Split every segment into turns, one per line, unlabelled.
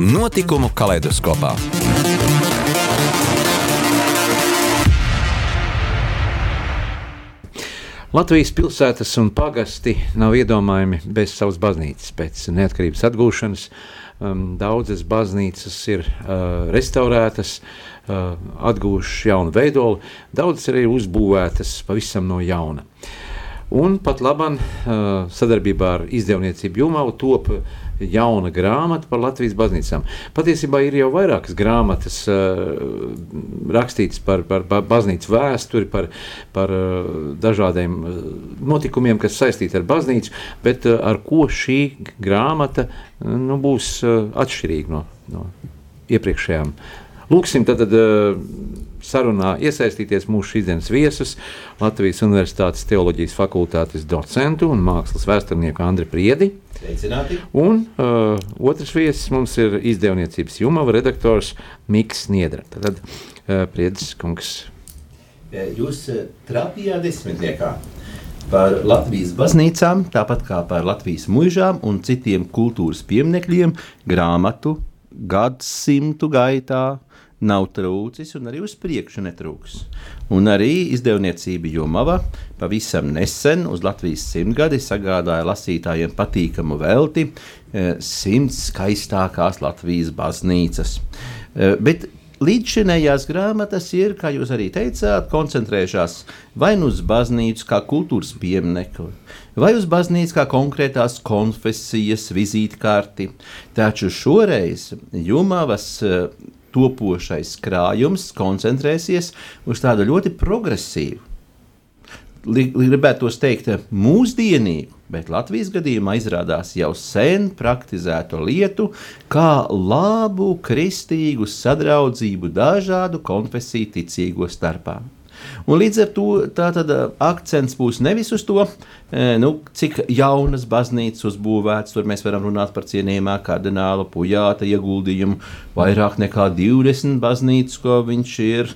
Notikumu kaleidoskopā. Latvijas pilsētas un pagasti nav iedomājami bez savas baznīcas. Pēc neatkarības atgūšanas um, daudzas baznīcas ir uh, restaurētas, uh, atgūšas jaunu veidolu, daudzas arī uzbūvētas pavisam no jauna. Un pat labam sadarbībā ar izdevniecību Jumavu top jauna grāmata par Latvijas baznīcām. Patiesībā ir jau vairākas grāmatas rakstītas par, par baznīcu vēsturi, par, par dažādiem notikumiem, kas saistīti ar baznīcu, bet ar ko šī grāmata nu, būs atšķirīga no, no iepriekšējām. Lūksim tad, tad sarunā iesaistīties mūsu šīsdienas viesus, Latvijas Universitātes teoloģijas fakultātes docentu un mākslas vēsturnieku Andri Priedi.
Sveicināti.
Un uh, otrs viesis mums ir izdevniecības jumava redaktors Miks Niedra. Tad uh, Priedis kungs.
Jūs uh, trapījā desmitniekā par Latvijas baznīcām, tāpat kā par Latvijas muižām un citiem kultūras pieminekļiem, grāmatu gadsimtu gaitā, nav trūcis un arī uz priekšu netrūks. Un arī izdevniecība Jumava pavisam nesen uz Latvijas simtgadi sagādāja lasītājiem patīkamu velti eh, simts skaistākās Latvijas baznīcas. Eh, bet līdzšinējās grāmatas ir, kā jūs arī teicāt, koncentrējušās vai nu uz baznīcu kā kultūras pieminiektu, vai uz baznīcu kā konkrētās konfesijas vizītkarti. Taču šoreiz Jumavas eh, topošais krājums koncentrēsies uz tādu ļoti progresīvu, gribētu teikt, mūsdienīgu, bet Latvijas gadījumā izrādās jau sen praktizēto lietu, kā labu kristīgu sadraudzību dažādu konfesiju ticīgo starpā. Un līdz ar to tātad, akcents būs nevis uz to, nu, cik jaunas baznīcas uzbūvētas, tur mēs varam runāt par cienījumā kardināla Pujāta ieguldījumu, vairāk nekā 20 baznīcas, ko viņš ir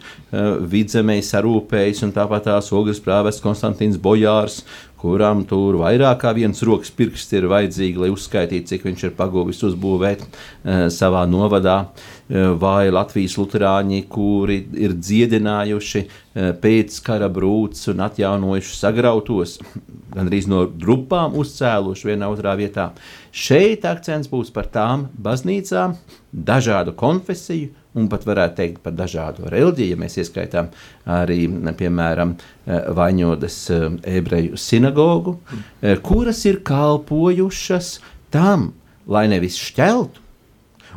vidzemē sarūpējis, un tāpat tās ogres prāvests Konstantīns Bojārs, kuram tur vairāk kā viens rokas pirksts ir vajadzīgi, lai uzskaitītu, cik viņš ir paguvis uzbūvēt e, savā novadā, e, vai Latvijas luterāņi, kuri ir dziedinājuši e, pēc kara brūces un atjaunojuši sagrautos, gandrīz no drupām uzcēluši vienā otrā vietā. Šeit akcents būs par tām baznīcām, dažādu konfesiju un pat varētu teikt par dažādu reliģiju, ja mēs ieskaitām arī, piemēram, Vaņodas eh, ebreju sinagogu, eh, kuras ir kalpojušas tam, lai nevis šķeltu,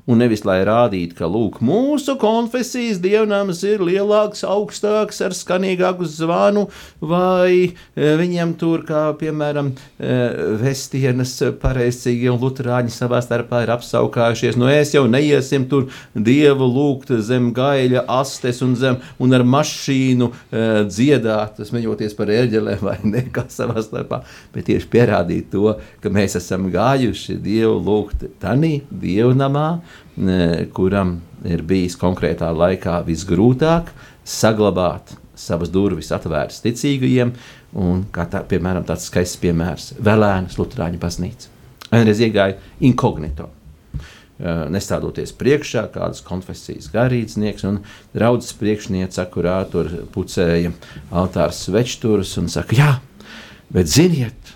un nevis lai rādītu, ka lūk, mūsu konfesijas dievnams ir lielāks, augstāks, ar skanīgāku zvanu, vai e, viņiem tur, kā piemēram, e, Vestienas pareizcīgi un luterāņi savā starpā ir apsaukājušies, nu es jau neiesim tur dievu lūgt zem gaļa astes un zem, un ar mašīnu e, dziedāt, smejoties par ērģelēm vai nekā savā starpā, bet tieši pierādīt to, ka mēs esam gājuši dievu lūgt tanī, dievnamā, kuram ir bijis konkrētā laikā visgrūtāk saglabāt savas durvis atvērtas ticīgajiem, un kā tā, piemēram tāds skaists piemērs - Vēlēnas Lutāņu baznīca. Vienreiz iegāja inkognito. Nestādoties priekšā, kādas konfesijas garīdznieks un draudzes priekšniece, kurā tur pucēja altāra svečturus un saka, jā, bet ziniet,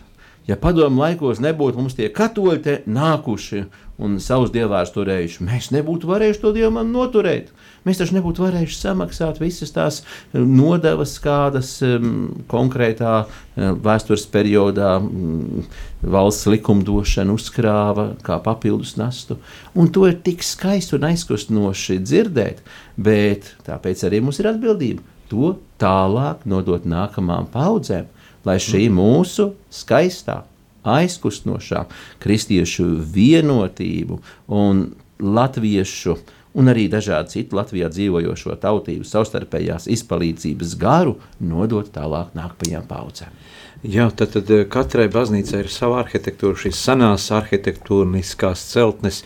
ja padomu laikos nebūtu mums tie katoļi te nākuši un savus dievvvārdus turējuši, mēs nebūtu varējuši to dievu man noturēt. Mēs taču nebūtu varējuši samaksāt visas tās um, nodevas, kādas um, konkrētā um, vēstures periodā um, valsts likumdošana uzkrāva kā papildus nastu. Un to ir tik skaisti un aizkustinoši dzirdēt, bet tāpēc arī mums ir atbildība to tālāk nodot nākamajām paudzēm, lai šī mūsu skaistā aizkustinošā kristiešu vienotību un latviešu un arī dažādu citu Latvijā dzīvojošo tautību savstarpējās izpalīdzības garu nodot tālāk nākamajām paudzēm.
Jā, tad, tad eh, katrai baznīcai ir sava arhitektūra, šīs senās arhitektūriskās celtnes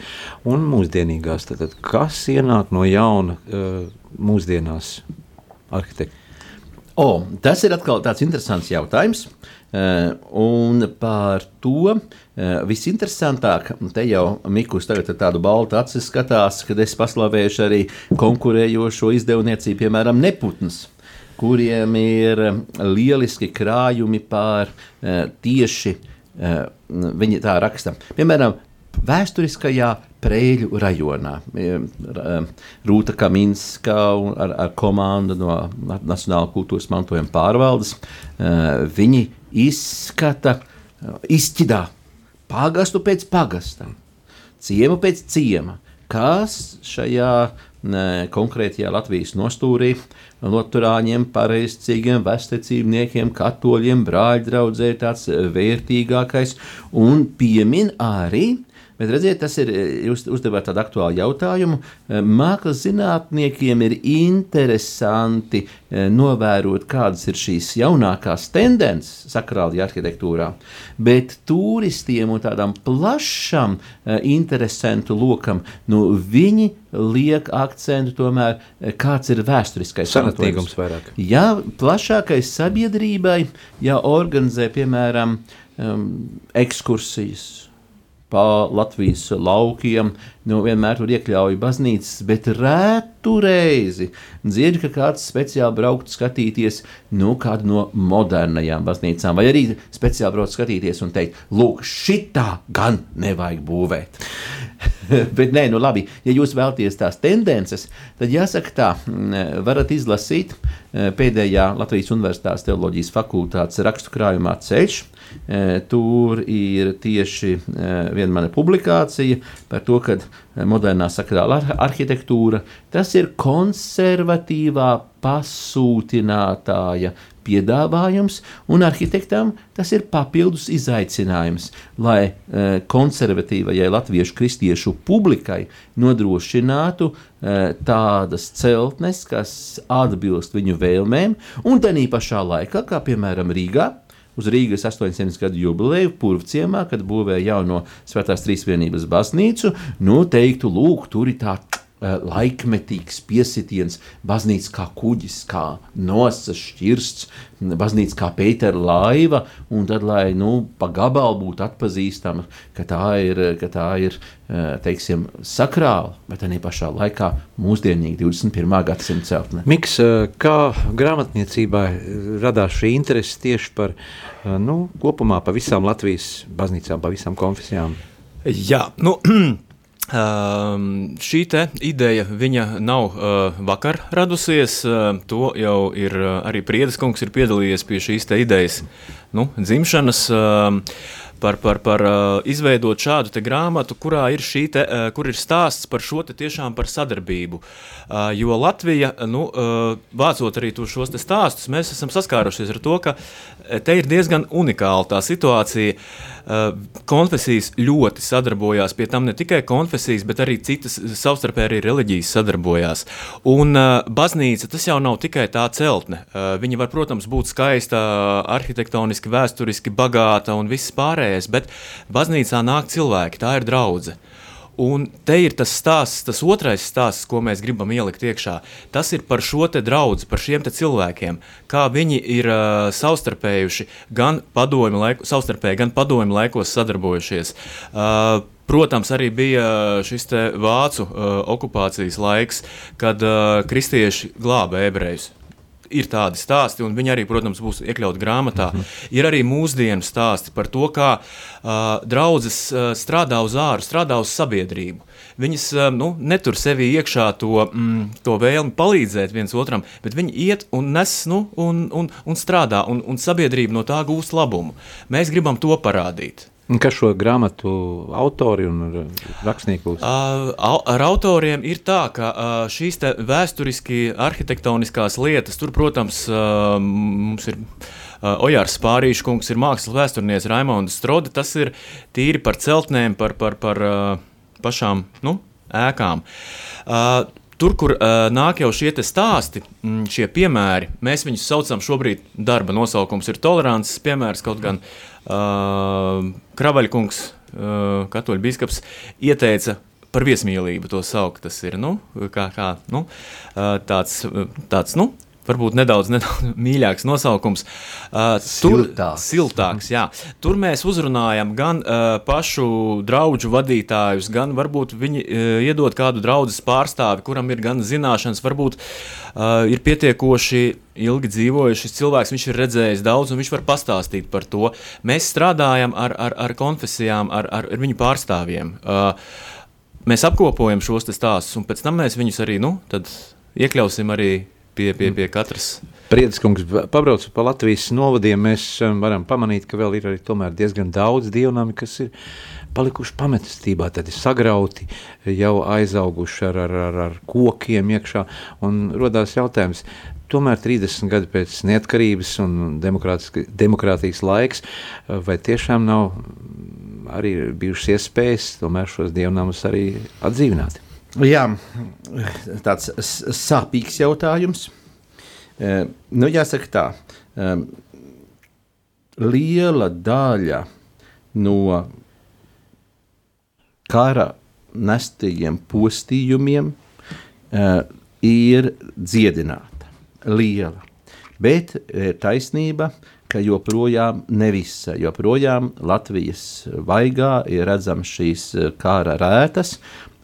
un mūsdienīgās. Tad, tad kas ienāk no jauna uh, mūsdienās arhitektūra?
Oh, tas ir atkal tāds interesants jautājums. Uh, un par to uh, visinteresantāk, te jau Mikls tagad ar tādu baltu aci skatās, kad es paslavēšu arī konkurējošo izdevniecību, piemēram, Neputns kuriem ir lieliski krājumi pār eh, tieši viņi tā raksta. Piemēram, vēsturiskajā Prēļu rajonā. Rūta Kaminska ar, ar komandu no Nacionālā kultūras mantojuma pārvaldes. Viņi izskata, izķidā pagastu pēc pagasta, ciemu pēc ciema, kas šajā konkrētajā Latvijas nostūrī Loturāņiem, pareizcīgiem, vestecībniekiem, katoļiem, brāļdraudzē tāds vērtīgākais un piemin arī Bet redziet, tas ir, jūs uzdevāt tādu aktuālu jautājumu. Mākslas zinātniekiem ir interesanti eh, novērot, kādas ir šīs jaunākās tendences sakrālajā arhitektūrā, bet turistiem un tādam plašam eh, interesantu lokam, nu, viņi liek akcentu tomēr, eh, kāds ir vēsturiskais
vairāk.
Ja plašākai sabiedrībai, ja organizē, piemēram, um, ekskursijas, pa Latvijas laukiem. Nu, vienmēr tur iekļauj baznīcas, bet rētu reizi dzird, ka kāds speciāli braukt skatīties nu, kādu no modernajām baznīcām, vai arī speciāli braukt skatīties un teikt, lūk, šitā gan nevajag būvēt. bet nē, nu labi, ja jūs vēlaties tās tendences, tad jāsaka tā, mm, varat izlasīt eh, pēdējā Latvijas Universitātes teoloģijas fakultātes rakstu krājumā ceļš, Eh, tur ir tieši eh, viena mana publikācija par to, ka modernā sakrāla arhitektūra. Tas ir konservatīvā pasūtinātāja piedāvājums, un arhitektam tas ir papildus izaicinājums, lai e, konservatīvajai latviešu kristiešu publikai nodrošinātu e, tādas celtnes, kas atbilst viņu vēlmēm, un tā pašā laikā, kā piemēram Rīgā, uz Rīgas 800 gadu jubileju Purvciemā, kad būvēja jauno Svētās Trīsvienības baznīcu, nu, teiktu, lūk, tur ir tā laikmetīgs piesitiens, baznīca kā kuģis, kā nosas šķirsts, baznīca kā Pētera laiva, un tad, lai nu, pa gabalu būtu atpazīstama, ka tā ir, ka tā ir eh, teiksim, sakrāla, bet arī pašā laikā mūsdienīga 21. gadsimta celtne.
Miks, eh, kā grāmatniecībā radās šī interese tieši par nu, kopumā pa visām Latvijas baznīcām, pa visām konfesijām?
Jā, nu, Uh, šī ideja nav uh, vakar radusies. Uh, to jau ir uh, arī Priedes kungs ir piedalījies pie šīs idejas nu, dzimšanas. Uh, par, par, par uh, izveidot šādu grāmatu, kurā ir, te, uh, kur ir stāsts par šo tiešām par sadarbību. Uh, jo Latvija, nu, vācot arī šos stāstus, mēs esam saskārušies ar to, ka te ir diezgan unikāla tā situācija. Eh, konfesijas ļoti sadarbojās, pie tam ne tikai konfesijas, bet arī citas savstarpēji arī reliģijas sadarbojās. Un baznīca tas jau nav tikai tā celtne. Viņa var, protams, būt skaista, arhitektoniski, vēsturiski bagāta un viss pārējais, bet baznīcā nāk cilvēki, tā ir draudzene. Un te ir tas stāsts, tas otrais stāsts, ko mēs gribam ielikt iekšā. Tas ir par šo te draugu, par šiem cilvēkiem, kā viņi ir uh, savstarpējuši, gan padomju laiku, savstarpēji, gan padomju laikos sadarbojušies. Uh, Protams, arī bija šis vācu uh, okupācijas laiks, kad uh, kristieši glāba ebrejus ir tādi stāsti, un viņi arī, protams, būs iekļauti grāmatā. Mm -hmm. Ir arī mūsdienu stāsti par to, kā uh, draudzes uh, strādā uz āru, strādā uz sabiedrību. Viņas uh, nu, netur sevī iekšā to, mm, to vēlmi palīdzēt viens otram, bet viņi iet un nes nu, un, un, un strādā, un, un sabiedrība no tā gūst labumu. Mēs gribam to parādīt.
Kas šo grāmatu autori un rakstnieki būs? Uh,
ar autoriem ir tā, ka uh, šīs vēsturiski arhitektoniskās lietas, tur, protams, uh, mums ir. Ojārs Spārīšs kungs ir mākslas vēsturnieks Raimonds Strode. Tas ir tīri par celtnēm, par, par, par pašām nu, ēkām. Tur, kur uh, nāk jau šie stāsti, mm, šie piemēri, mēs viņus saucam šobrīd, darba nosaukums ir tolerants piemērs, kaut gan uh, Kravaļkungs, uh, katoļu biskups, ieteica par viesmīlību to saukt. Tas ir nu, kā, kā, nu, tāds, tāds nu, varbūt nedaudz, nedaudz mīļāks nosaukums. Uh, tur, siltāks. siltāks jā. tur mēs uzrunājam gan uh, pašu draugu vadītājus, gan varbūt viņi uh, iedod kādu draugu pārstāvi, kuram ir gan zināšanas, varbūt uh, ir pietiekoši ilgi dzīvojušs cilvēks, viņš ir redzējis daudz, un viņš var pastāstīt par to. Mēs strādājam ar, ar, ar konfesijām, ar, ar, ar viņu pārstāvjiem. Uh, mēs apkopojam šos stāstus, un pēc tam mēs viņus arī nu, iekļausim arī pie, pie, pie katras.
Priediskungs, pabraucot pa Latvijas novadiem, mēs um, varam pamanīt, ka vēl ir arī diezgan daudz dievnami, kas ir palikuši pametstībā, tad ir sagrauti, jau aizauguši ar, ar, ar, ar kokiem iekšā, un rodās jautājums, tomēr 30 gadi pēc neatkarības un demokrātijas laiks, vai tiešām nav arī bijušas iespējas tomēr šos dievnamus arī atdzīvināt?
Jā, tāds sāpīgs jautājums. E, nu, jāsaka tā, e, liela daļa no kara nestajiem postījumiem e, ir dziedināta. Liela. Bet taisnība, ka joprojām nevisa, joprojām Latvijas vaigā ir redzams šīs kara rētas,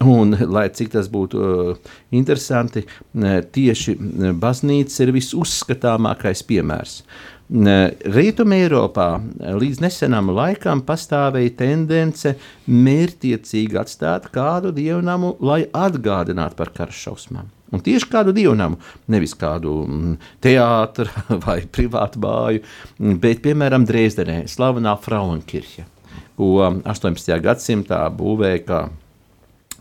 Un, lai cik tas būtu uh, interesanti, tieši baznīca ir visuzskatāmākais piemērs. Rietumē Eiropā līdz nesenam laikam pastāvēja tendence mērķiecīgi atstāt kādu dievnamu, lai atgādinātu par kara šausmām. Un tieši kādu dievnamu, nevis kādu teātru vai privātu bāju, bet, piemēram, Dresdenē, slavenā Frauenkirche, ko 18. gadsimtā būvēja kā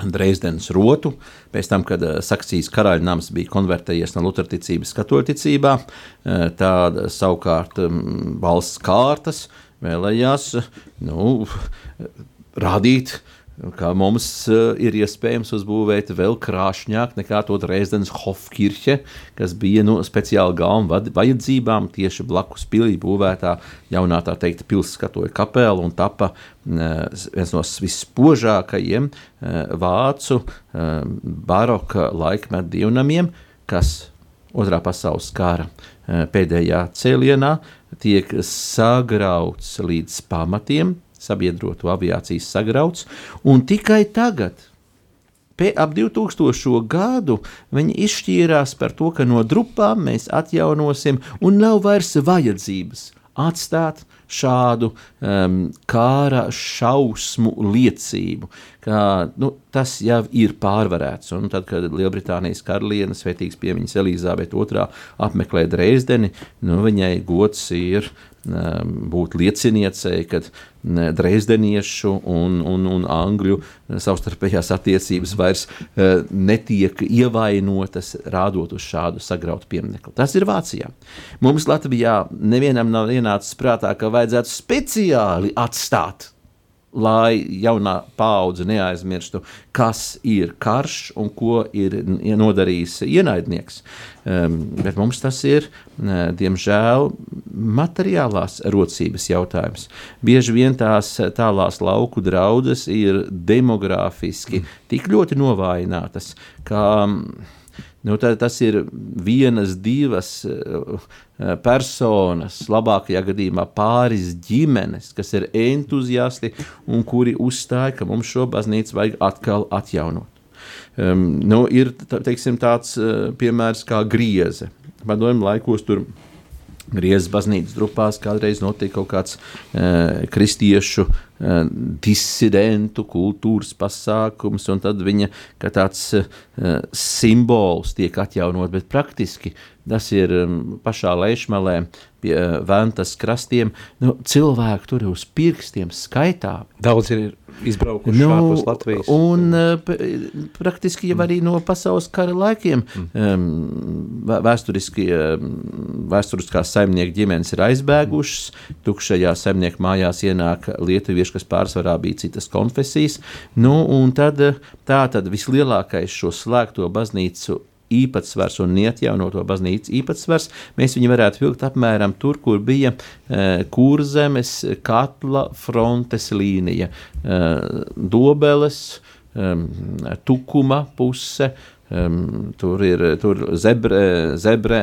Dresdenes rotu, pēc tam, kad uh, Saksijas karaļa nams bija konvertējies no luterticības katoļticībā, uh, tāda savukārt um, valsts kārtas vēlējās nu, rādīt kā mums uh, ir iespējams uzbūvēt vēl krāšņāk nekā to Dresdenes Hofkirche, kas bija nu, speciāli galvu vajadzībām tieši blakus pilī būvētā jaunā tā teikt pilskatoja kapela un tapa uh, viens no visspožākajiem uh, vācu uh, baroka laikmeta dievnamiem, kas otrā pasaules kara uh, pēdējā cēlienā tiek sagrauts līdz pamatiem, sabiedroto aviācijas sagrauts, un tikai tagad, ap 2000. gadu, viņi izšķīrās par to, ka no drupām mēs atjaunosim, un nav vairs vajadzības atstāt šādu um, kāra šausmu liecību, ka nu, tas jau ir pārvarēts. Un tad, kad Lielbritānijas karaliene, svētīgs piemiņas Elizabete II apmeklē Dresdeni, nu, viņai gods ir būt lieciniecei, kad dresdeniešu un, un, un angļu savstarpējās attiecības vairs e, netiek ievainotas, rādot uz šādu sagrautu pieminiektu. Tas ir Vācijā. Mums Latvijā nevienam nav ienācis prātā, ka vajadzētu speciāli atstāt lai jaunā paudze neaizmirstu, kas ir karš un ko ir nodarījis ienaidnieks. Um, bet mums tas ir, diemžēl, materiālās rocības jautājums. Bieži vien tās tālās lauku draudzes ir demogrāfiski tik ļoti novājinātas, ka Nu, tā, tas ir vienas, divas uh, personas, labākajā gadījumā pāris ģimenes, kas ir entuziasti un kuri uzstāja, ka mums šo baznīcu vajag atkal atjaunot. Um, nu, ir teiksim, tāds uh, piemērs kā grieze. Padomju laikos tur bija Griezas baznīcas grupās kādreiz notika kaut kāds uh, kristiešu disidentu kultūras pasākums, un tad viņa kā tāds uh, simbols tiek atjaunot, bet praktiski tas ir um, pašā lejšmalē pie uh, Ventas krastiem. Nu, cilvēki tur uz pirkstiem skaitā.
Daudz ir izbraukuši nu, ārpus Latvijas.
Un uh, praktiski jau arī no pasaules kara laikiem mm. vēsturiski, vēsturiskās saimnieku ģimenes ir aizbēgušas, tukšajā saimnieku mājās ienāk lietuviešu kristieši, kas pārsvarā bija citas konfesijas. Nu, tad, tā tad vislielākais šo slēgto baznīcu īpatsvars un neatjaunoto baznīcu īpatsvars, mēs viņu varētu vilkt apmēram tur, kur bija e, kurzemes katla frontes līnija, e, dobeles, e, tukuma puse, Um, tur ir tur zebre, zebre,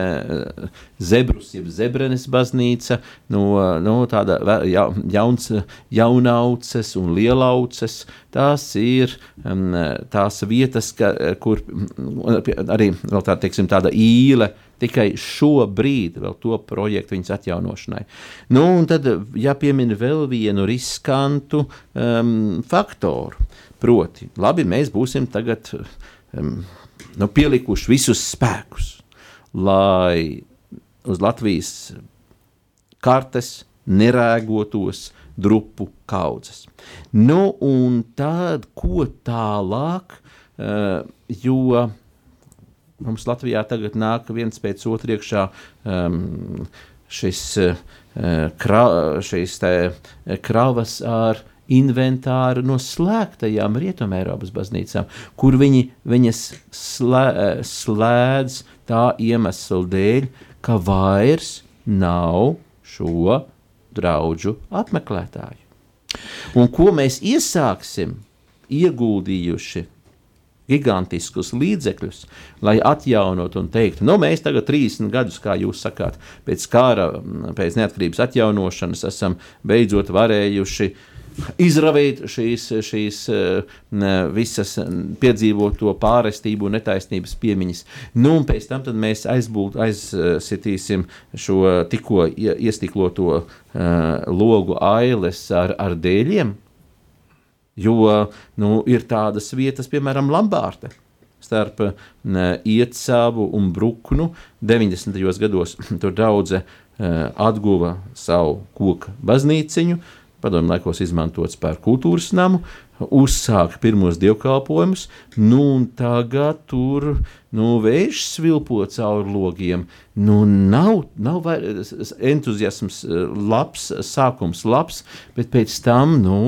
zebrus, jeb zebrenes baznīca, no, no tāda ja, jauns, jaunauces un lielauces. Tās ir um, tās vietas, ka, kur arī tā, teiksim, tāda īle, tikai šobrīd vēl to projektu viņas atjaunošanai. Nu, un tad jāpiemina vēl vienu riskantu um, faktoru. Proti, labi, mēs būsim tagad um, nu, pielikuši visus spēkus, lai uz Latvijas kartes nerēgotos drupu kaudzes. Nu, un tad, ko tālāk, uh, jo mums Latvijā tagad nāk viens pēc otra iekšā um, šis, uh, kra, šīs te, kravas ar inventāru no slēgtajām Rietumēropas baznīcām, kur viņi viņas slē, slēdz tā iemesla dēļ, ka vairs nav šo draugu apmeklētāju. Un ko mēs iesāksim, ieguldījuši gigantiskus līdzekļus, lai atjaunotu un teiktu, nu, mēs tagad 30 gadus, kā jūs sakāt, pēc kara, pēc neatkarības atjaunošanas esam beidzot varējuši uh, izravīt šīs, šīs visas piedzīvoto pārestību un netaisnības piemiņas. Nu, un pēc tam mēs aizbūt, aizsitīsim šo tikko iestikloto uh, logu ailes ar, ar dēļiem, jo nu, ir tādas vietas, piemēram, Lambārte starp uh, Ietsavu un Bruknu 90. gados. Tur daudze uh, atguva savu koku baznīciņu, padomju laikos izmantots par kultūras namu, uzsāka pirmos dievkalpojumus, nu un tagad tur nu, vējš svilpo cauri logiem. Nu, nav, nav entuziasms labs, sākums labs, bet pēc tam nu,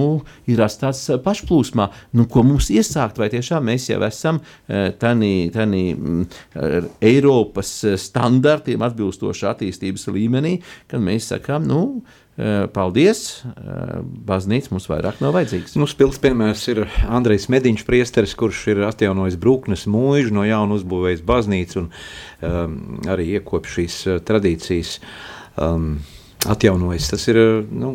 ir tāds pašplūsmā, nu, ko mums iesākt, vai tiešām mēs jau esam tādā mm, Eiropas standartiem atbilstoši attīstības līmenī, kad mēs sakām, nu, paldies! Eh, baznīca mums vairāk nav vajadzīgs.
Mums pilns piemērs ir Andrejs Mediņš, priesteris, kurš ir atjaunojis Brūknes mūžu, no jauna uzbūvējis baznīcu un um, arī iekopis šīs uh, tradīcijas, um, atjaunojis. Tas ir nu,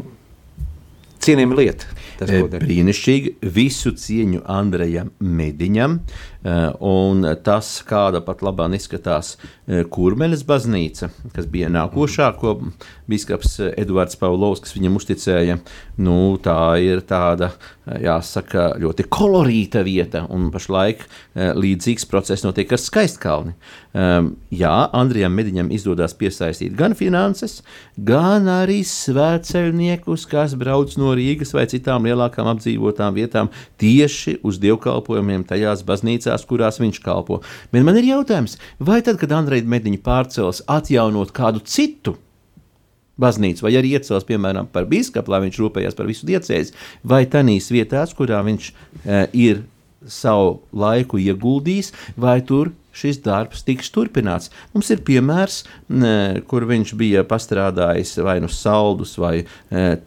cienījama lieta. Tas
brīnišķīgi. Visu cieņu Andrejam Mediņam. Un tas, kāda pat labāk izskatās Kurmenes baznīca, kas bija nākošā, ko biskups Edvards Pavlovskis viņam uzticēja, nu, tā ir tāda, jāsaka, ļoti kolorīta vieta. Un pašlaik līdzīgs process notiek ar skaistkalni. Jā, Andrijam Mediņam izdodas piesaistīt gan finanses, gan arī svētceļniekus, kas brauc no Rīgas vai citām lielākām apdzīvotām vietām tieši uz dievkalpojumiem tajās baznīcās, kurās viņš kalpo. Bet man ir jautājums, vai tad, kad Andrejs Mediņš pārcels atjaunot kādu citu baznīcu, vai arī iecels, piemēram, par biskupu, lai viņš rūpējās par visu diecēzi, vai tanīs vietās, kurā viņš e, ir savu laiku ieguldījis, vai tur šis darbs tiks turpināts. Mums ir piemērs, kur viņš bija pastrādājis vai nu saldus vai e,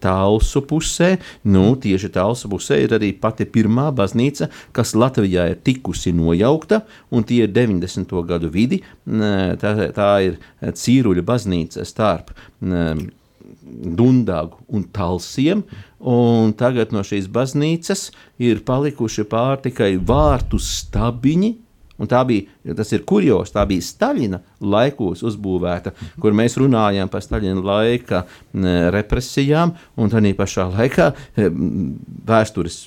tālsu pusē. Nu, tieši tālsu pusē ir arī pati pirmā baznīca, kas Latvijā ir tikusi nojaukta, un tie ir 90. gadu vidi. Tā, tā ir Cīruļa baznīca starp Dundagu un Talsiem, un tagad no šīs baznīcas ir palikuši pār tikai vārtu stabiņi, Un tā bija, tas ir kurjos, tā bija Staļina laikos uzbūvēta, kur mēs runājām par Staļina laika represijām, un tādā pašā laikā vēstures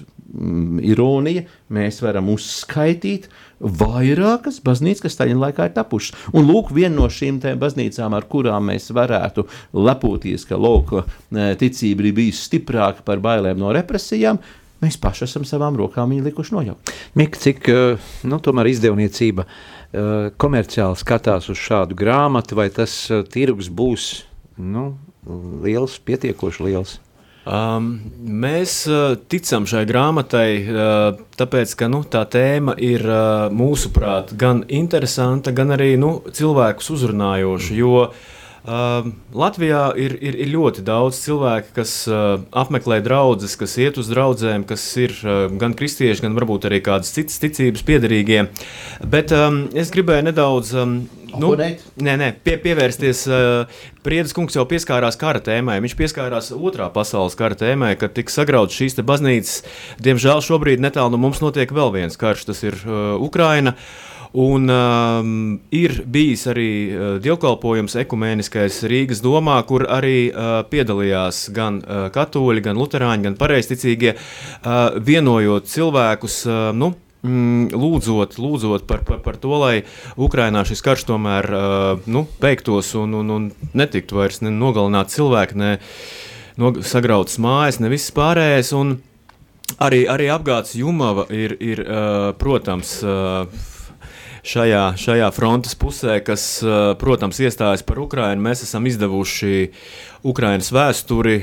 ironija, mēs varam uzskaitīt vairākas baznīcas, kas Staļina laikā ir tapušas. Un lūk, viena no šīm baznīcām, ar kurām mēs varētu lepoties, ka lūk, ticība ir bijusi stiprāka par bailēm no represijām, Mēs paši esam savām rokām viņu likuši nojaukt.
Mika, cik eh, nu, tomēr izdevniecība eh, komerciāli skatās uz šādu grāmatu, vai tas tirgus būs nu, liels, pietiekoši liels?
Um, mēs uh, ticam šai grāmatai, uh, tāpēc, ka nu, tā tēma ir uh, mūsuprāt gan interesanta, gan arī nu, cilvēkus uzrunājoša. Jo uh, Latvijā ir, ir, ir ļoti daudz cilvēku, kas uh, apmeklē draugus, kas iet uz draugiem, kas ir uh, gan kristieši, gan varbūt arī kādas citas ticības piedarīgie. Bet um, es gribēju nedaudz. Um, Nu, nē, nē, pie, pievērsties. Uh, Priedes kungs jau pieskārās kara tēmai. Viņš pieskārās otrā pasaules kara tēmai, kad tika sagrauts šīs baznīcas. Diemžēl šobrīd netālu no mums notiek vēl viens karš, tas ir uh, Ukraina. Un um, ir bijis arī uh, dievkalpojums ekumēniskais Rīgas domā, kur arī uh, piedalījās gan uh, katoļi, gan luterāņi, gan pareizticīgie, uh, vienojot cilvēkus. Uh, nu, lūdzot, lūdzot par, par, par to, lai Ukrainā šis karš tomēr uh, nu, beigtos un, un, un netiktu vairs ne nogalināt cilvēki, ne no, sagrautas mājas, ne viss pārējais. Arī, arī apgādes Jumava ir, ir uh, protams, uh, šajā, šajā frontes pusē, kas, protams, iestājas par Ukrajinu. Mēs esam izdevuši Ukraiņas vēsturi,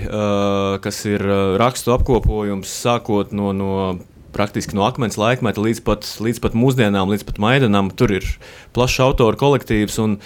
kas ir rakstu apkopojums sākot no. no Praktiski no akmens laikmeta līdz pat, līdz pat mūsdienām, līdz pat Maidanam. Tur ir plašs autoru kolektīvs. Un,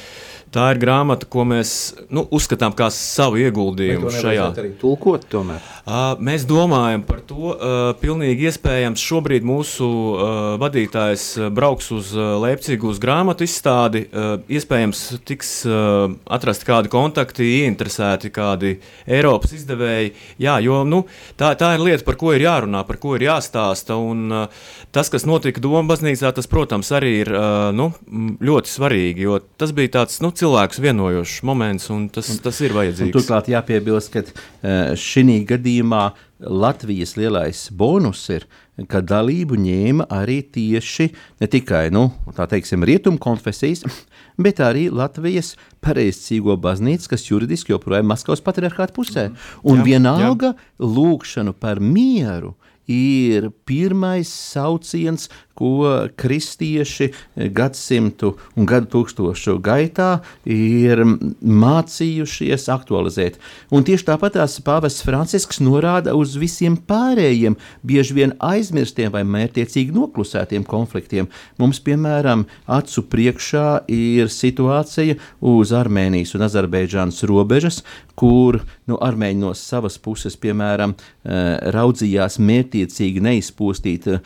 Tā ir grāmata, ko mēs nu, uzskatām par savu ieguldījumu šajā.
Arī tulkot, tomēr.
Uh, mēs domājam par to. Uh, pilnīgi iespējams, šobrīd mūsu uh, vadītājs brauks uz uh, Leipzigu uz grāmatu izstādi. Uh, iespējams, tiks uh, atrast kādi kontakti, ieinteresēti kādi Eiropas izdevēji. Jā, jo nu, tā, tā ir lieta, par ko ir jārunā, par ko ir jāstāsta. Un, uh, tas, kas notika Doma baznīcā, tas, protams, arī ir uh, nu, ļoti svarīgi, jo tas bija tāds. Nu, cilvēkus vienojošs moments, un tas, un, tas ir vajadzīgs.
Turklāt jāpiebilst, ka eh, šī gadījumā Latvijas lielais bonus ir, ka dalību ņēma arī tieši ne tikai nu, teiksim, rietumu konfesijas, bet arī Latvijas pareizcīgo baznīcu, kas juridiski joprojām ir Maskavas patriarchāta pusē. Un jā, vienalga jā. lūkšanu par mieru ir pirmais sauciens, ko kristieši gadsimtu un gadu tūkstošu gaitā ir mācījušies aktualizēt. Un tieši tāpat tās pāvests Francisks norāda uz visiem pārējiem, bieži vien aizmirstiem vai mērķiecīgi noklusētiem konfliktiem. Mums, piemēram, acu priekšā ir situācija uz Armēnijas un Azerbaidžānas robežas, kur nu, armēņi no savas puses, piemēram, eh, raudzījās mērķiecīgi neizpostīt eh,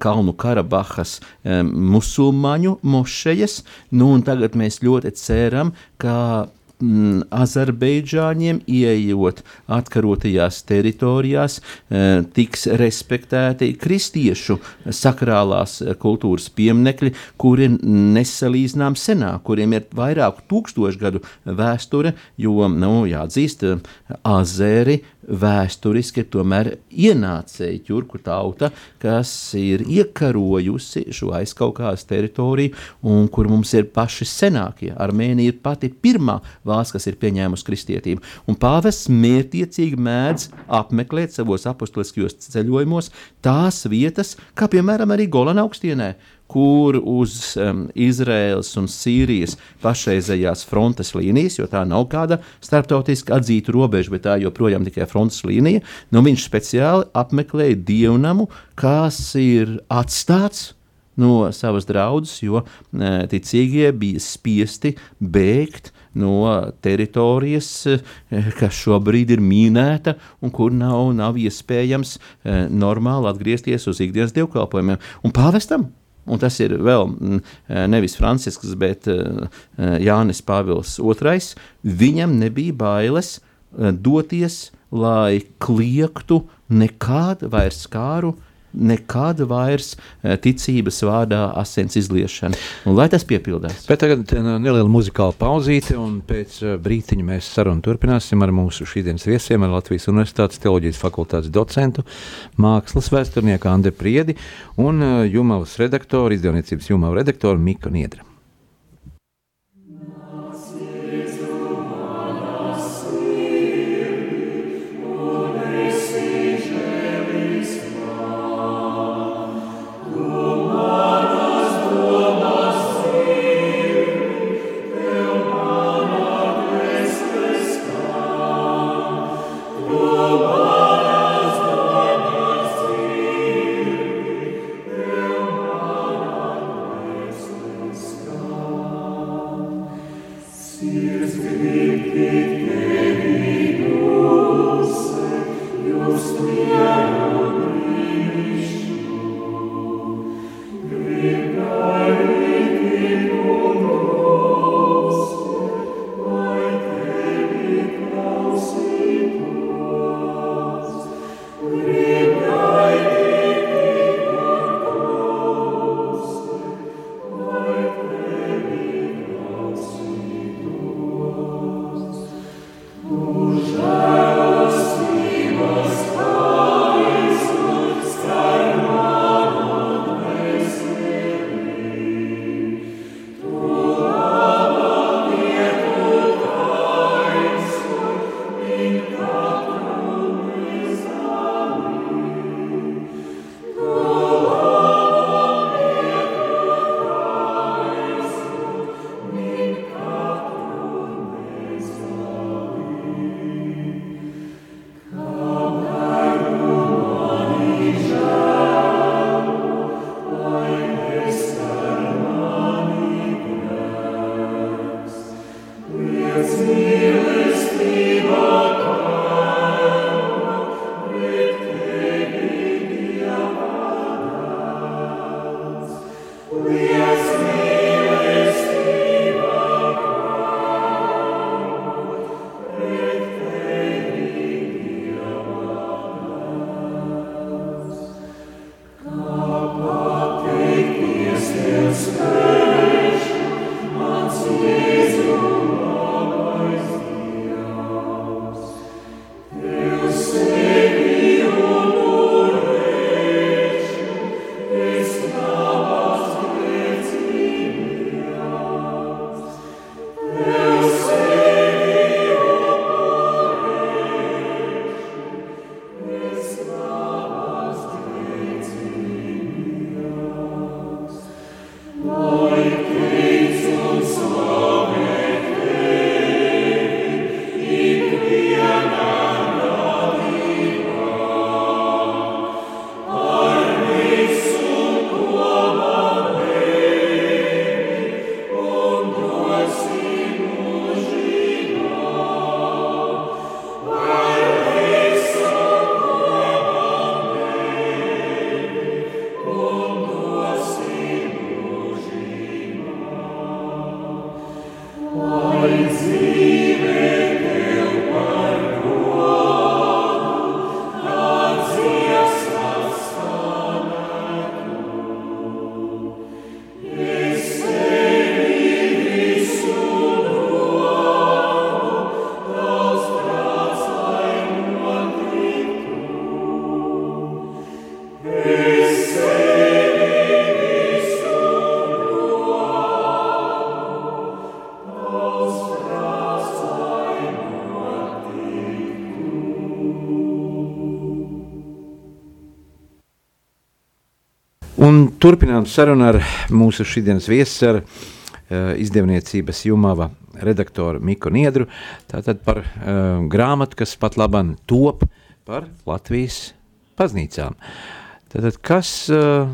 Kalnu Karabahas musulmaņu mošejas. Nu, tagad mēs ļoti ceram, ka mm, Azerbaidžāņiem, ieejot atkarotajās teritorijās, e, tiks respektēti kristiešu sakrālās e, kultūras pieminekļi, kuri nesalīdzinām senāk, kuriem ir vairāku tūkstošu gadu vēsture, jo, nu, jāatzīst, azeri vēsturiski tomēr ienācēji ķurku tauta, kas ir iekarojusi šo aizkaukās teritoriju un kur mums ir paši senākie. Armēnija ir pati pirmā valsts, kas ir pieņēmusi kristietību. Un pāvests mērķiecīgi mēdz apmeklēt savos apustuliskajos ceļojumos tās vietas, kā piemēram arī Golana augstienē, kur uz um, Izraēlas un Sīrijas pašreizējās frontes līnijas, jo tā nav kāda starptautiski atzīta robeža, bet tā joprojām tikai frontes līnija, nu viņš speciāli apmeklēja dievnamu, kas ir atstāts no savas draudzes, jo e, ticīgie bija spiesti bēgt no teritorijas, e, kas šobrīd ir mīnēta un kur nav, nav iespējams e, normāli atgriezties uz ikdienas dievkalpojumiem. Un pāvestam Un tas ir vēl mm, nevis Francisks, bet Jānis Pāvils II. Viņam nebija bailes doties, lai kliegtu nekādu vairs kāru nekāda vairs eh, ticības vārdā asins izliešana. Un, lai tas piepildās.
Bet tagad eh, neliela muzikāla pauzīte, un pēc eh, brītiņa mēs sarunu turpināsim ar mūsu šīdienas viesiem, ar Latvijas Universitātes teoloģijas fakultātes docentu, mākslas vēsturnieku Andri Priedi un Jumavas redaktoru, izdevniecības Jumava redaktoru Miku Niedra. Un turpinām sarunu ar mūsu šīdienas viesu, ar uh, izdevniecības Jumava redaktoru Miku Niedru. Tātad par uh, grāmatu, kas pat labam top par Latvijas baznīcām. Tātad, kas uh,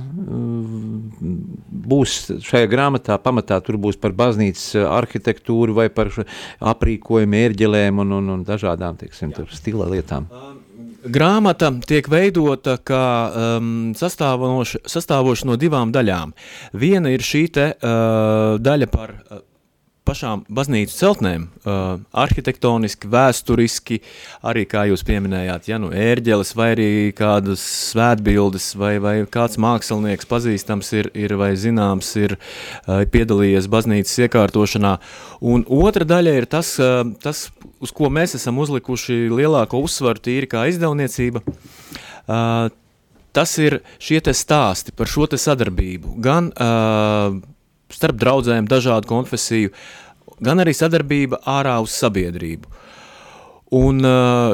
būs šajā grāmatā? Pamatā tur būs par baznīcas arhitektūru vai par aprīkojumu, ērģelēm un, un, un dažādām teiksim, stila lietām. Um
grāmata tiek veidota kā um, sastāvoša no divām daļām. Viena ir šī te, uh, daļa par uh, pašām baznīcu celtnēm, uh, arhitektoniski, vēsturiski, arī, kā jūs pieminējāt, ja nu ērģeles vai arī kādas svētbildes vai, vai kāds mākslinieks pazīstams ir, ir vai zināms ir uh, piedalījies baznīcas iekārtošanā. Un otra daļa ir tas, uh, tas, uz ko mēs esam uzlikuši lielāko uzsvaru tīri kā izdevniecība. Uh, tas ir šie te stāsti par šo te sadarbību, gan uh, starp draudzēm dažādu konfesiju, gan arī sadarbība ārā uz sabiedrību. Un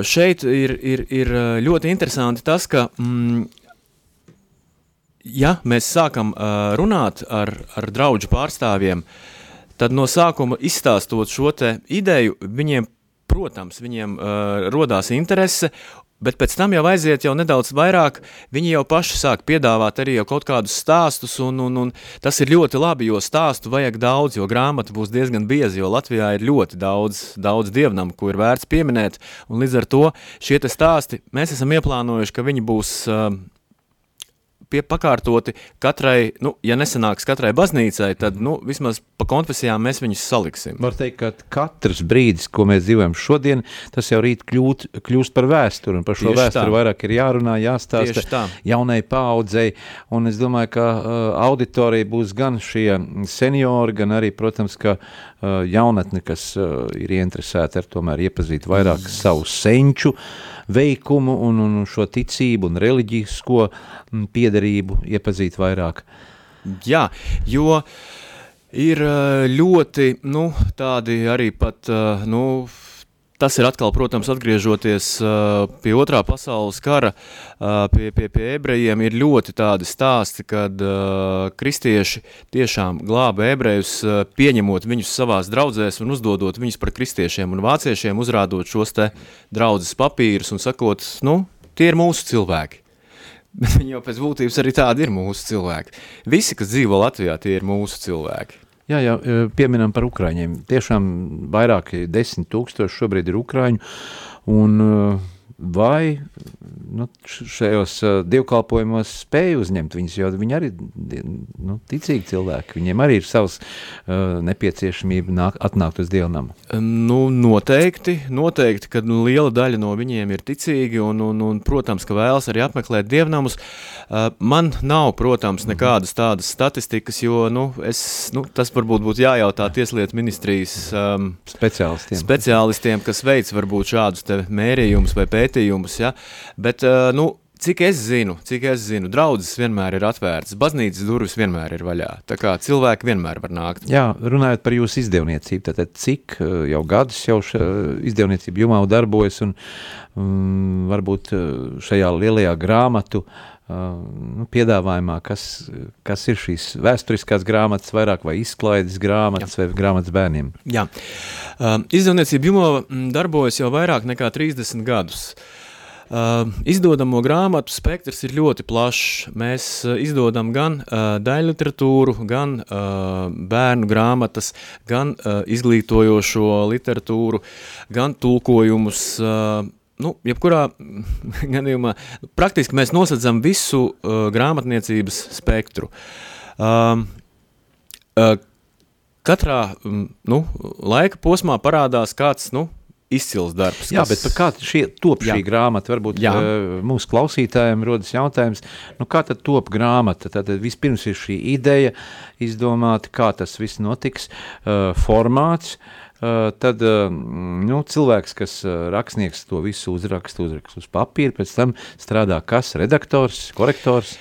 šeit ir, ir, ir ļoti interesanti tas, ka, mm, ja mēs sākam runāt ar, ar draugu pārstāvjiem, tad no sākuma izstāstot šo ideju, viņiem, protams, viņiem uh, rodās interese, Bet pēc tam jau aiziet jau nedaudz vairāk, viņi jau paši sāk piedāvāt arī kaut kādus stāstus, un, un, un tas ir ļoti labi, jo stāstu vajag daudz, jo grāmata būs diezgan bieza, jo Latvijā ir ļoti daudz, daudz dievnam, ko ir vērts pieminēt, un līdz ar to šie stāsti, mēs esam ieplānojuši, ka viņi būs uh, pie pakārtoti katrai, nu, ja nesanāks katrai baznīcai, tad, nu, vismaz pa konfesijām mēs viņus saliksim.
Var teikt, ka katrs brīdis, ko mēs dzīvojam šodien, tas jau rīt kļūt, kļūst par vēsturi, un par šo Tieši vēsturi tā. vairāk ir jārunā, jāstāsta jaunai paaudzei, un es domāju, ka uh, auditorija būs gan šie seniori, gan arī, protams, ka uh, jaunatni, kas uh, ir ieinteresēti ar tomēr iepazīt vairāk mm. savu senču, uh, veikumu un, un šo ticību un reliģisko mm, piedarību iepazīt vairāk.
Jā, jo ir eh, ļoti, nu, tādi arī pat, eh, nu, Tas ir atkal, protams, atgriežoties uh, pie otrā pasaules kara, uh, pie, pie, pie ebrejiem, ir ļoti tādi stāsti, kad uh, kristieši tiešām glāba ebrejus, uh, pieņemot viņus savās draudzēs un uzdodot viņus par kristiešiem un vāciešiem, uzrādot šos te draudzes papīrus un sakot, nu, tie ir mūsu cilvēki. Bet viņi jau pēc būtības arī tādi ir mūsu cilvēki. Visi, kas dzīvo Latvijā, tie ir mūsu cilvēki.
Jā, jā, pieminam par Ukraiņiem. Tiešām vairāk desmit tūkstoši šobrīd ir Ukraiņu, un vai nu, šajos dievkalpojumos spēja uzņemt viņus, jo viņi arī nu, ticīgi cilvēki, viņiem arī ir savs uh, nepieciešamība nāk, atnākt uz dievnamu.
Nu, noteikti, noteikti, ka nu, liela daļa no viņiem ir ticīgi un, un, un protams, ka vēlas arī apmeklēt dievnamus. Uh, man nav, protams, mhm. nekādas tādas statistikas, jo nu, es, nu, tas varbūt būtu jājautā tieslietu ministrijas um,
speciālistiem.
speciālistiem, kas veic varbūt šādus mērījumus vai pētījumus ja? bet, nu, Cik es zinu, cik es zinu, draudzes vienmēr ir atvērtas, baznīcas durvis vienmēr ir vaļā. Tā kā cilvēki vienmēr var nākt.
Jā, runājot par jūsu izdevniecību, tad cik jau gadus jau izdevniecība jumā darbojas un um, varbūt šajā lielajā grāmatu uh, nu, piedāvājumā, kas, kas ir šīs vēsturiskās grāmatas vairāk vai izklaides grāmatas Jā. vai grāmatas bērniem?
Jā, um, izdevniecība jumā darbojas jau vairāk nekā 30 gadus. Uh, Uh, izdodamo grāmatu spektrs ir ļoti plašs. Mēs uh, izdodam gan uh, daļliteratūru, gan uh, bērnu grāmatas, gan uh, izglītojošo literatūru, gan tulkojumus. Uh, nu, jebkurā gadījumā praktiski mēs nosacām visu uh, grāmatniecības spektru. Uh, uh, katrā um, nu, laika posmā parādās kāds nu, izcils darbs.
Jā, kas... bet kā šie, top šī jā. grāmata? Varbūt jā. uh, mūsu klausītājiem rodas jautājums, nu kā tad top grāmata? Tad vispirms ir šī ideja izdomāta, kā tas viss notiks, uh, formāts, Uh, tad nu, cilvēks, kas rakstnieks to visu uzraksta, uzraksta uz papīra, pēc tam strādā kas? Redaktors, korektors?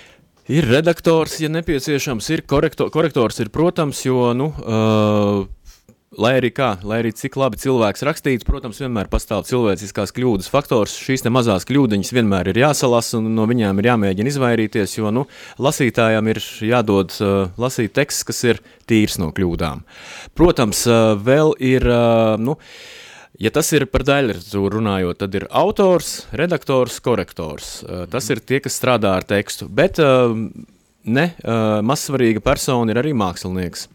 Ir redaktors, ja nepieciešams, ir korektor, korektors, ir, protams, jo nu, uh, Lai arī kā, lai arī cik labi cilvēks rakstīts, protams, vienmēr pastāv cilvēciskās kļūdas faktors. Šīs mazās kļūdiņas vienmēr ir jāsalasa un no viņām ir jāmēģina izvairīties, jo nu, lasītājam ir jādod uh, lasīt teksts, kas ir tīrs no kļūdām. Protams, uh, vēl ir. Uh, nu, Ja tas ir par daļliteratūru runājot, tad ir autors, redaktors, korektors. Uh, tas ir tie, kas strādā ar tekstu. Bet uh, ne uh, mazsvarīga persona ir arī mākslinieks.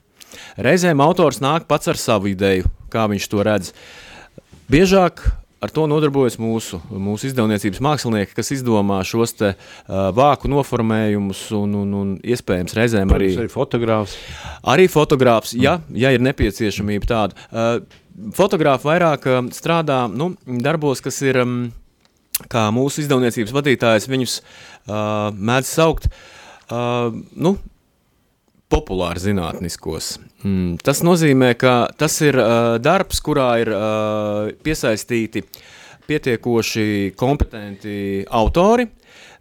Reizēm autors nāk pats ar savu ideju, kā viņš to redz. Biežāk ar to nodarbojas mūsu, mūsu izdevniecības mākslinieki, kas izdomā šos te, uh, vāku noformējumus un, un, un iespējams reizēm arī,
arī fotogrāfs.
Arī fotogrāfs, mm. ja, ja ir nepieciešamība tāda. Uh, fotogrāfi vairāk uh, strādā nu, darbos, kas ir, um, kā mūsu izdevniecības vadītājs viņus uh, mēdz saukt, uh, nu, populāri zinātniskos. Mm, tas nozīmē, ka tas ir uh, darbs, kurā ir uh, piesaistīti pietiekoši kompetenti autori,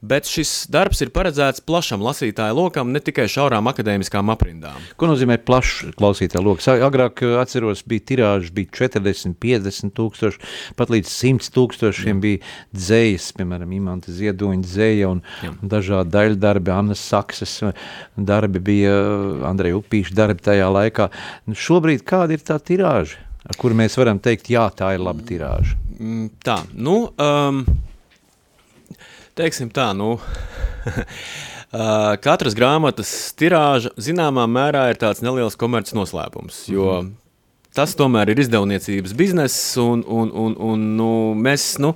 bet šis darbs ir paredzēts plašam lasītāju lokam, ne tikai šaurām akadēmiskām aprindām.
Ko nozīmē plašs klausītāju lokus? Agrāk, uh, atceros, bija tirāžas, bija 40, 50 tūkstoši, pat līdz 100 tūkstošiem bija dzējas, piemēram, Imanta Ziedoņa dzēja un Jā. dažādi daļdarbi, Annas Saksas darbi bija, Andreja Upīša darbi tajā laikā. Nu, šobrīd kāda ir tā tirāža, ar kuru mēs varam teikt, jā, tā ir laba tirāža?
Mm, tā, nu... Um, teiksim tā, nu, katras grāmatas tirāža zināmā mērā ir tāds neliels komerces noslēpums, jo mm -hmm. tas tomēr ir izdevniecības bizness un, un, un, un nu, mēs, nu,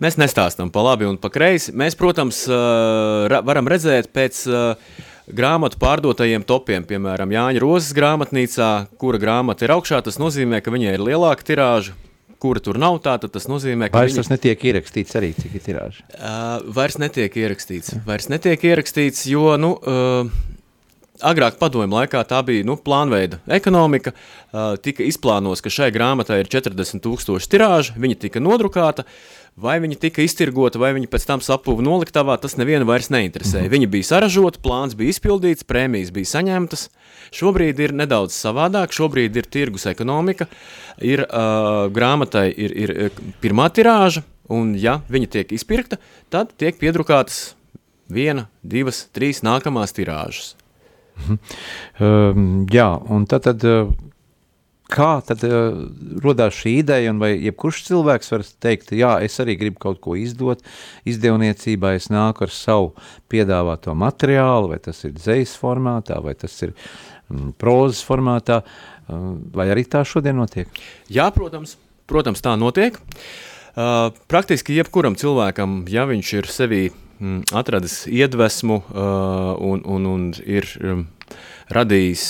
mēs nestāstam pa labi un pa kreisi. Mēs, protams, varam redzēt pēc grāmatu pārdotajiem topiem, piemēram, Jāņa Rozes grāmatnīcā, kura grāmata ir augšā, tas nozīmē, ka viņai ir lielāka tirāža, kura tur nav, tātad tas nozīmē,
ka. Vairs viņi... tas netiek ierakstīts arī, cik ir tirāža.
Uh, vairs netiek ierakstīts. Vairs netiek ierakstīts, jo, nu, uh, Agrāk padomju laikā tā bija nu, plānveida ekonomika. Tika izplānots, ka šai grāmatai ir 40,000 tirāža, viņa tika nodrukāta. Vai viņi tika iztirgoti, vai viņi pēc tam sapuva noliktavā, tas nevienu vairs neinteresēja. -hmm. Viņi bija saražoti, plāns bija izpildīts, prēmijas bija saņemtas. Šobrīd ir nedaudz savādāk, šobrīd ir tirgus ekonomika, ir uh, grāmatai ir, ir pirmā tirāža, un ja viņa tiek izpirkta, tad tiek piedrukātas viena, divas, trīs nākamās tirāžas.
Mhm. Um, jā, un tad, tad uh, kā tad uh, rodās šī ideja, un vai jebkurš cilvēks var teikt, jā, es arī gribu kaut ko izdot, izdevniecībā es nāku ar savu piedāvāto materiālu, vai tas ir dzejas formātā, vai tas ir mm, prozas formātā, uh, vai arī tā šodien notiek?
Jā, protams, protams tā notiek. Uh, praktiski jebkuram cilvēkam, ja viņš ir sevī mm, atradis iedvesmu uh, un, un, un ir um, radījis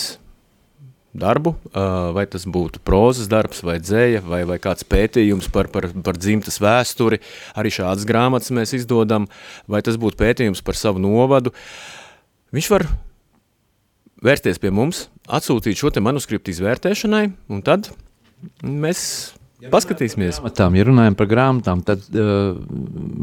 darbu, uh, vai tas būtu prozas darbs, vai dzēja, vai, vai kāds pētījums par, par, par dzimtas vēsturi, arī šādas grāmatas mēs izdodam, vai tas būtu pētījums par savu novadu. Viņš var vērsties pie mums, atsūtīt šo te manuskriptu izvērtēšanai, un tad mēs Paskatīsimies.
Grāmatām, ja runājam par grāmatām, tad uh,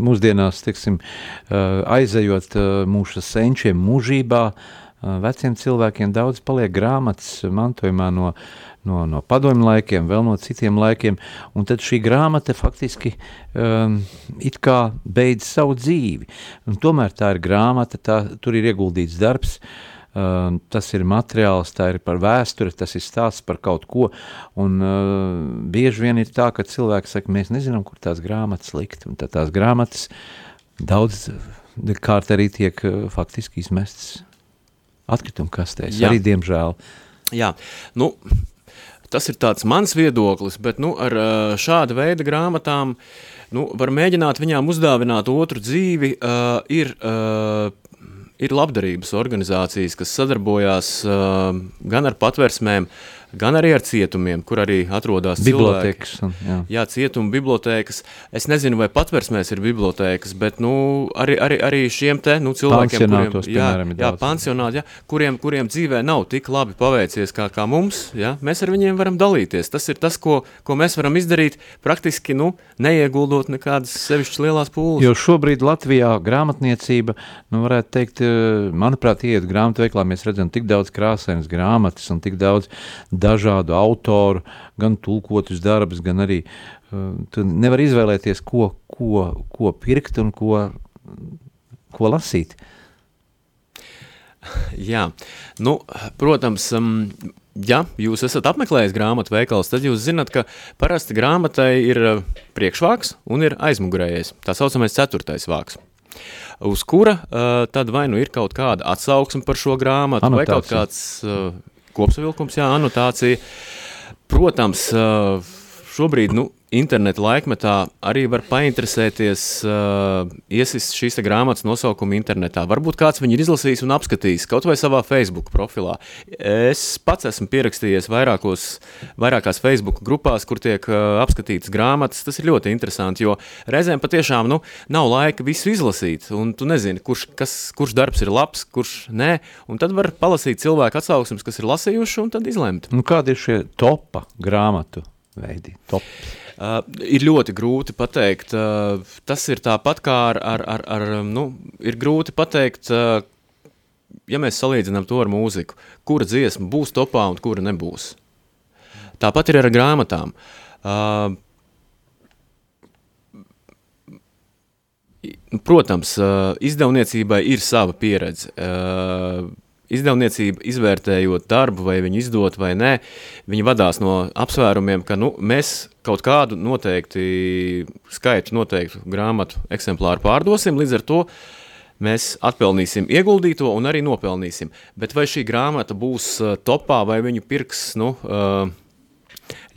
mūsdienās, teiksim, uh, aizejot uh, mūsu senčiem mūžībā, uh, veciem cilvēkiem daudz paliek grāmatas mantojumā no, no, no padomju laikiem, vēl no citiem laikiem, un tad šī grāmata faktiski um, it kā beidz savu dzīvi. Un tomēr tā ir grāmata, tā, tur ir ieguldīts darbs, uh, Uh, tas ir materiāls, tā ir par vēsturi, tas ir stāsts par kaut ko. Un, uh, bieži vien ir tā, ka cilvēki saka, mēs nezinām, kur tās grāmatas likt. Un tad tās grāmatas daudz kārt arī tiek uh, faktiski izmestas atkrituma kastēs. Jā. Arī diemžēl.
Jā, nu, tas ir tāds mans viedoklis, bet nu, ar uh, šāda veida grāmatām nu, var mēģināt viņām uzdāvināt otru dzīvi. Uh, ir uh, ir labdarības organizācijas, kas sadarbojās uh, gan ar patversmēm, uh, gan arī ar cietumiem, kur arī atrodas
bibliotēkas. Jā.
jā, cietuma bibliotēkas. Es nezinu, vai patversmēs ir bibliotēkas, bet nu, arī, arī, arī šiem te nu, cilvēkiem, kuriem, jā, jā, pansionāti, jā, kuriem, kuriem dzīvē nav tik labi paveicies kā, kā mums, jā, mēs ar viņiem varam dalīties. Tas ir tas, ko, ko mēs varam izdarīt praktiski nu, neieguldot nekādas sevišķas lielās pūles.
Jo šobrīd Latvijā grāmatniecība, nu, varētu teikt, eh, manuprāt, iet grāmatveiklā, mēs redzam tik daudz krāsainas grāmatas un tik daudz dažādu autoru, gan tulkotus darbus, gan arī uh, tu nevar izvēlēties, ko, ko, ko pirkt un ko, ko lasīt.
Jā, nu, protams, um, ja jūs esat apmeklējis grāmatu veikals, tad jūs zinat, ka parasti grāmatai ir uh, priekšvāks un ir aizmugurējais, tā saucamais ceturtais vāks uz kura uh, tad vai nu ir kaut kāda atsauksme par šo grāmatu, Anotācija. vai kaut kāds uh, kopsavilkums, jā, anotācija. Protams, šobrīd, nu, interneta laikmetā arī var painteresēties, uh, iesist šīs grāmatas nosaukumu internetā. Varbūt kāds viņu ir izlasījis un apskatījis kaut vai savā Facebook profilā. Es pats esmu pierakstījies vairākos, vairākās Facebook grupās, kur tiek uh, apskatītas grāmatas. Tas ir ļoti interesanti, jo reizēm patiešām nu, nav laika visu izlasīt, un tu nezini, kurš, kas, kurš darbs ir labs, kurš nē, tad var palasīt cilvēku atsauksmes, kas ir lasījuši, un tad izlemt.
Nu, kādi ir šie topa grāmatu veidi? Top.
Uh, ir ļoti grūti pateikt. Uh, tas ir tāpat kā ar, ar, ar, ar nu, ir grūti pateikt, uh, ja mēs salīdzinām to ar mūziku, kura dziesma būs topā un kura nebūs. Tāpat ir ar grāmatām. Uh, Protams, uh, izdevniecībai ir sava pieredze. Uh, izdevniecība izvērtējot darbu, vai viņu izdot vai nē, viņi vadās no apsvērumiem, ka nu, mēs kaut kādu noteikti skaitu, noteiktu grāmatu eksemplāru pārdosim, līdz ar to mēs atpelnīsim ieguldīto un arī nopelnīsim. Bet vai šī grāmata būs uh, topā, vai viņu pirks, nu, uh,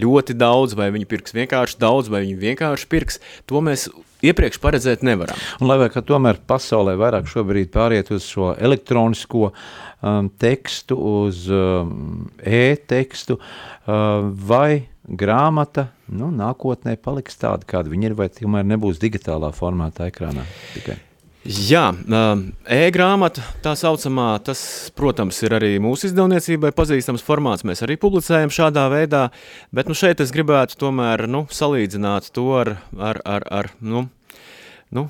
ļoti daudz, vai viņi pirks vienkārši daudz, vai viņi vienkārši pirks, to mēs iepriekš paredzēt nevaram.
Un lai kā tomēr pasaulē vairāk šobrīd pāriet uz šo elektronisko um, tekstu, uz um, e-tekstu, uh, vai grāmata nu, nākotnē paliks tāda, kāda viņa ir, vai tomēr nebūs digitālā formātā ekrānā tikai?
Jā, e-grāmata, tā saucamā, tas, protams, ir arī mūsu izdevniecībai pazīstams formāts. Mēs arī publicējam šādā veidā, bet nu, šeit es gribētu tomēr nu, salīdzināt to ar, ar, ar, ar nu, nu,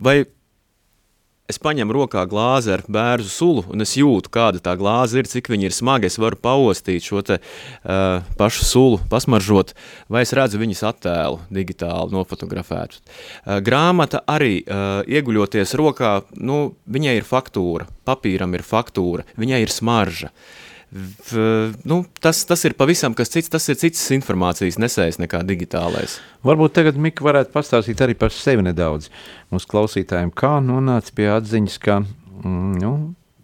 vai es paņemu rokā glāzi ar bērnu sulu, un es jūtu, kāda tā glāze ir, cik viņa ir smaga. Es varu paostīt šo te, uh, pašu sulu, pasmaržot, vai es redzu viņas attēlu digitāli nofotografētu. Uh, grāmata arī uh, ieguļoties rokā, nu, viņai ir faktūra, papīram ir faktūra, viņai ir smarža. Uh, nu, tas, tas ir pavisam kas cits, tas ir cits informācijas nesējs nekā digitālais.
Varbūt tagad Mika varētu pastāstīt arī par sevi nedaudz mūsu klausītājiem, kā nonāca pie atziņas, ka mm, nu,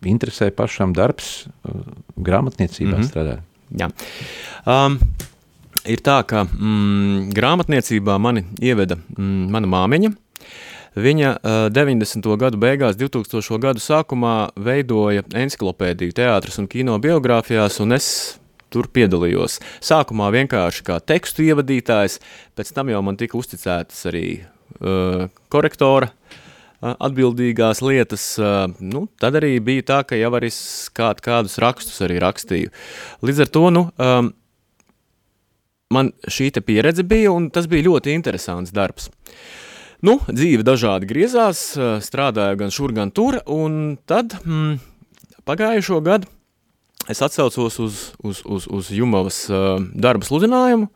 interesē pašam darbs uh, grāmatniecībā mm -hmm. strādāt.
Jā. Um, ir tā, ka mm, grāmatniecībā mani ieveda mm, mana māmiņa, Viņa uh, 90. gadu beigās, 2000. gadu sākumā veidoja enciklopēdiju teātras un kino biogrāfijās, un es tur piedalījos. Sākumā vienkārši kā tekstu ievadītājs, pēc tam jau man tika uzticētas arī uh, korektora uh, atbildīgās lietas. Uh, nu, tad arī bija tā, ka jau arī kād, kādus rakstus arī rakstīju. Līdz ar to, nu, um, man šī pieredze bija, un tas bija ļoti interesants darbs. Uh, Nu, dzīve dažādi griezās, strādāju gan šur, gan tur, un tad mm, pagājušo gadu es atsaucos uz, uz, uz, uz Jumavas darba sludinājumu,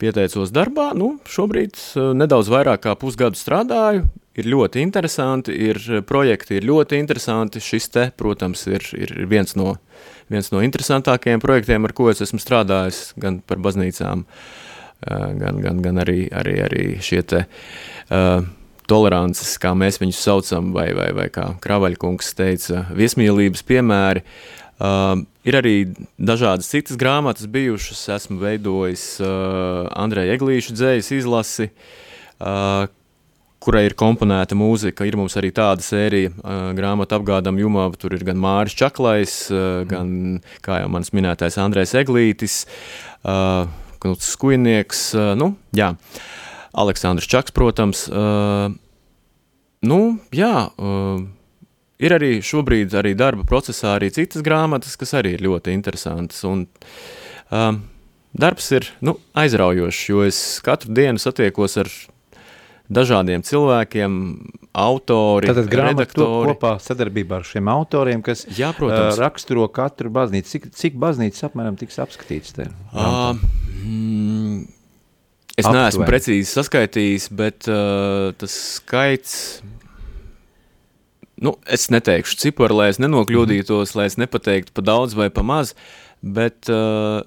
pieteicos darbā, nu, šobrīd nedaudz vairāk kā pusgadu strādāju, ir ļoti interesanti, ir projekti ir ļoti interesanti, šis te, protams, ir, ir viens no, viens no interesantākajiem projektiem, ar ko es esmu strādājis gan par baznīcām, uh, gan, gan, gan arī, arī, arī šie te uh, tolerances, kā mēs viņus saucam, vai, vai, vai kā Kravaļkungs teica, viesmīlības piemēri. Uh, ir arī dažādas citas grāmatas bijušas, esmu veidojis uh, Andreja Eglīša dzējas izlasi, uh, kurai ir komponēta mūzika, ir mums arī tāda sērija uh, grāmata apgādam jumā, tur ir gan Māris Čaklais, uh, gan, kā jau mans minētais, Andrejs Eglītis, uh, Knuts Skujnieks, nu, jā. Aleksandrs Čaks, protams. Nu, jā, ir arī šobrīd arī darba procesā arī citas grāmatas, kas arī ir ļoti interesantas. Un, uh, darbs ir nu, aizraujošs, jo es katru dienu satiekos ar dažādiem cilvēkiem, autori,
Tātad redaktori. kopā sadarbībā ar šiem autoriem, kas Jā, protams. raksturo katru baznīcu. Cik, cik baznīcas apmēram tiks apskatīts te? Uh, mm,
Es aptuveni. neesmu precīzi saskaitījis, bet uh, tas skaits. Nu, es neteikšu ciparu, lai es nenokļūdītos, lai es nepateiktu pa daudz vai pa maz, bet, uh,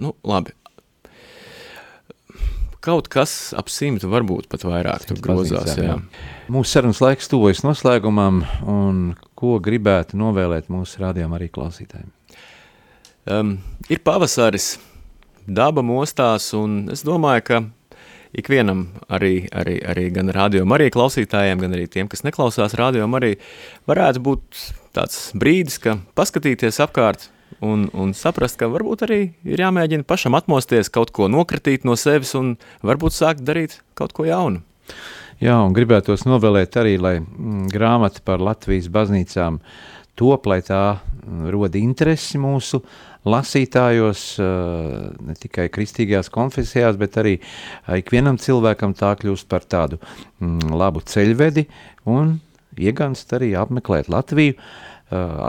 nu, labi. Kaut kas ap simtu, varbūt pat vairāk tur grozās. Jā. Jā.
Mūsu sarunas laiks tuvojas noslēgumam, un ko gribētu novēlēt mūsu rādījumam arī klausītājiem?
Um, ir pavasaris, daba mostās, un es domāju, ka ikvienam arī, arī, arī gan radio arī klausītājiem, gan arī tiem, kas neklausās radio arī, varētu būt tāds brīdis, ka paskatīties apkārt un, un saprast, ka varbūt arī ir jāmēģina pašam atmosties, kaut ko nokratīt no sevis un varbūt sākt darīt kaut ko jaunu.
Jā, un gribētos novēlēt arī, lai mm, grāmata par Latvijas baznīcām top, lai tā mm, roda interesi mūsu uh, lasītājos, ne tikai kristīgajās konfesijās, bet arī ikvienam cilvēkam tā kļūst par tādu mm, labu ceļvedi un ieganst arī apmeklēt Latviju,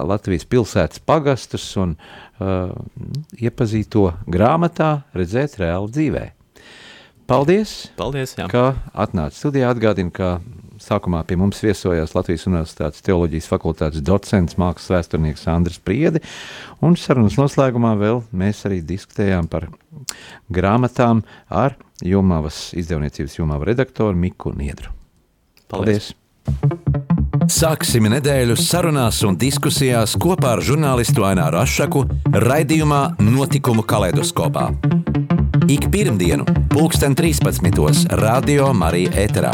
Latvijas pilsētas pagastus un iepazīt to grāmatā, redzēt reāli dzīvē. Paldies,
Paldies jā.
ka atnāci studijā. Atgādinu, ka
sākumā pie mums viesojās Latvijas Universitātes teoloģijas fakultātes docents, mākslas vēsturnieks Andris Priedi, un sarunas noslēgumā vēl mēs arī diskutējām par grāmatām ar Jumavas izdevniecības Jumava redaktoru Miku Niedru. Paldies! Paldies.
Sāksim nedēļu sarunās un diskusijās kopā ar žurnālistu Aināru Ašaku raidījumā Notikumu kaleidoskopā. Ik pirmdienu, pulksten 13. Radio Marija Eterā.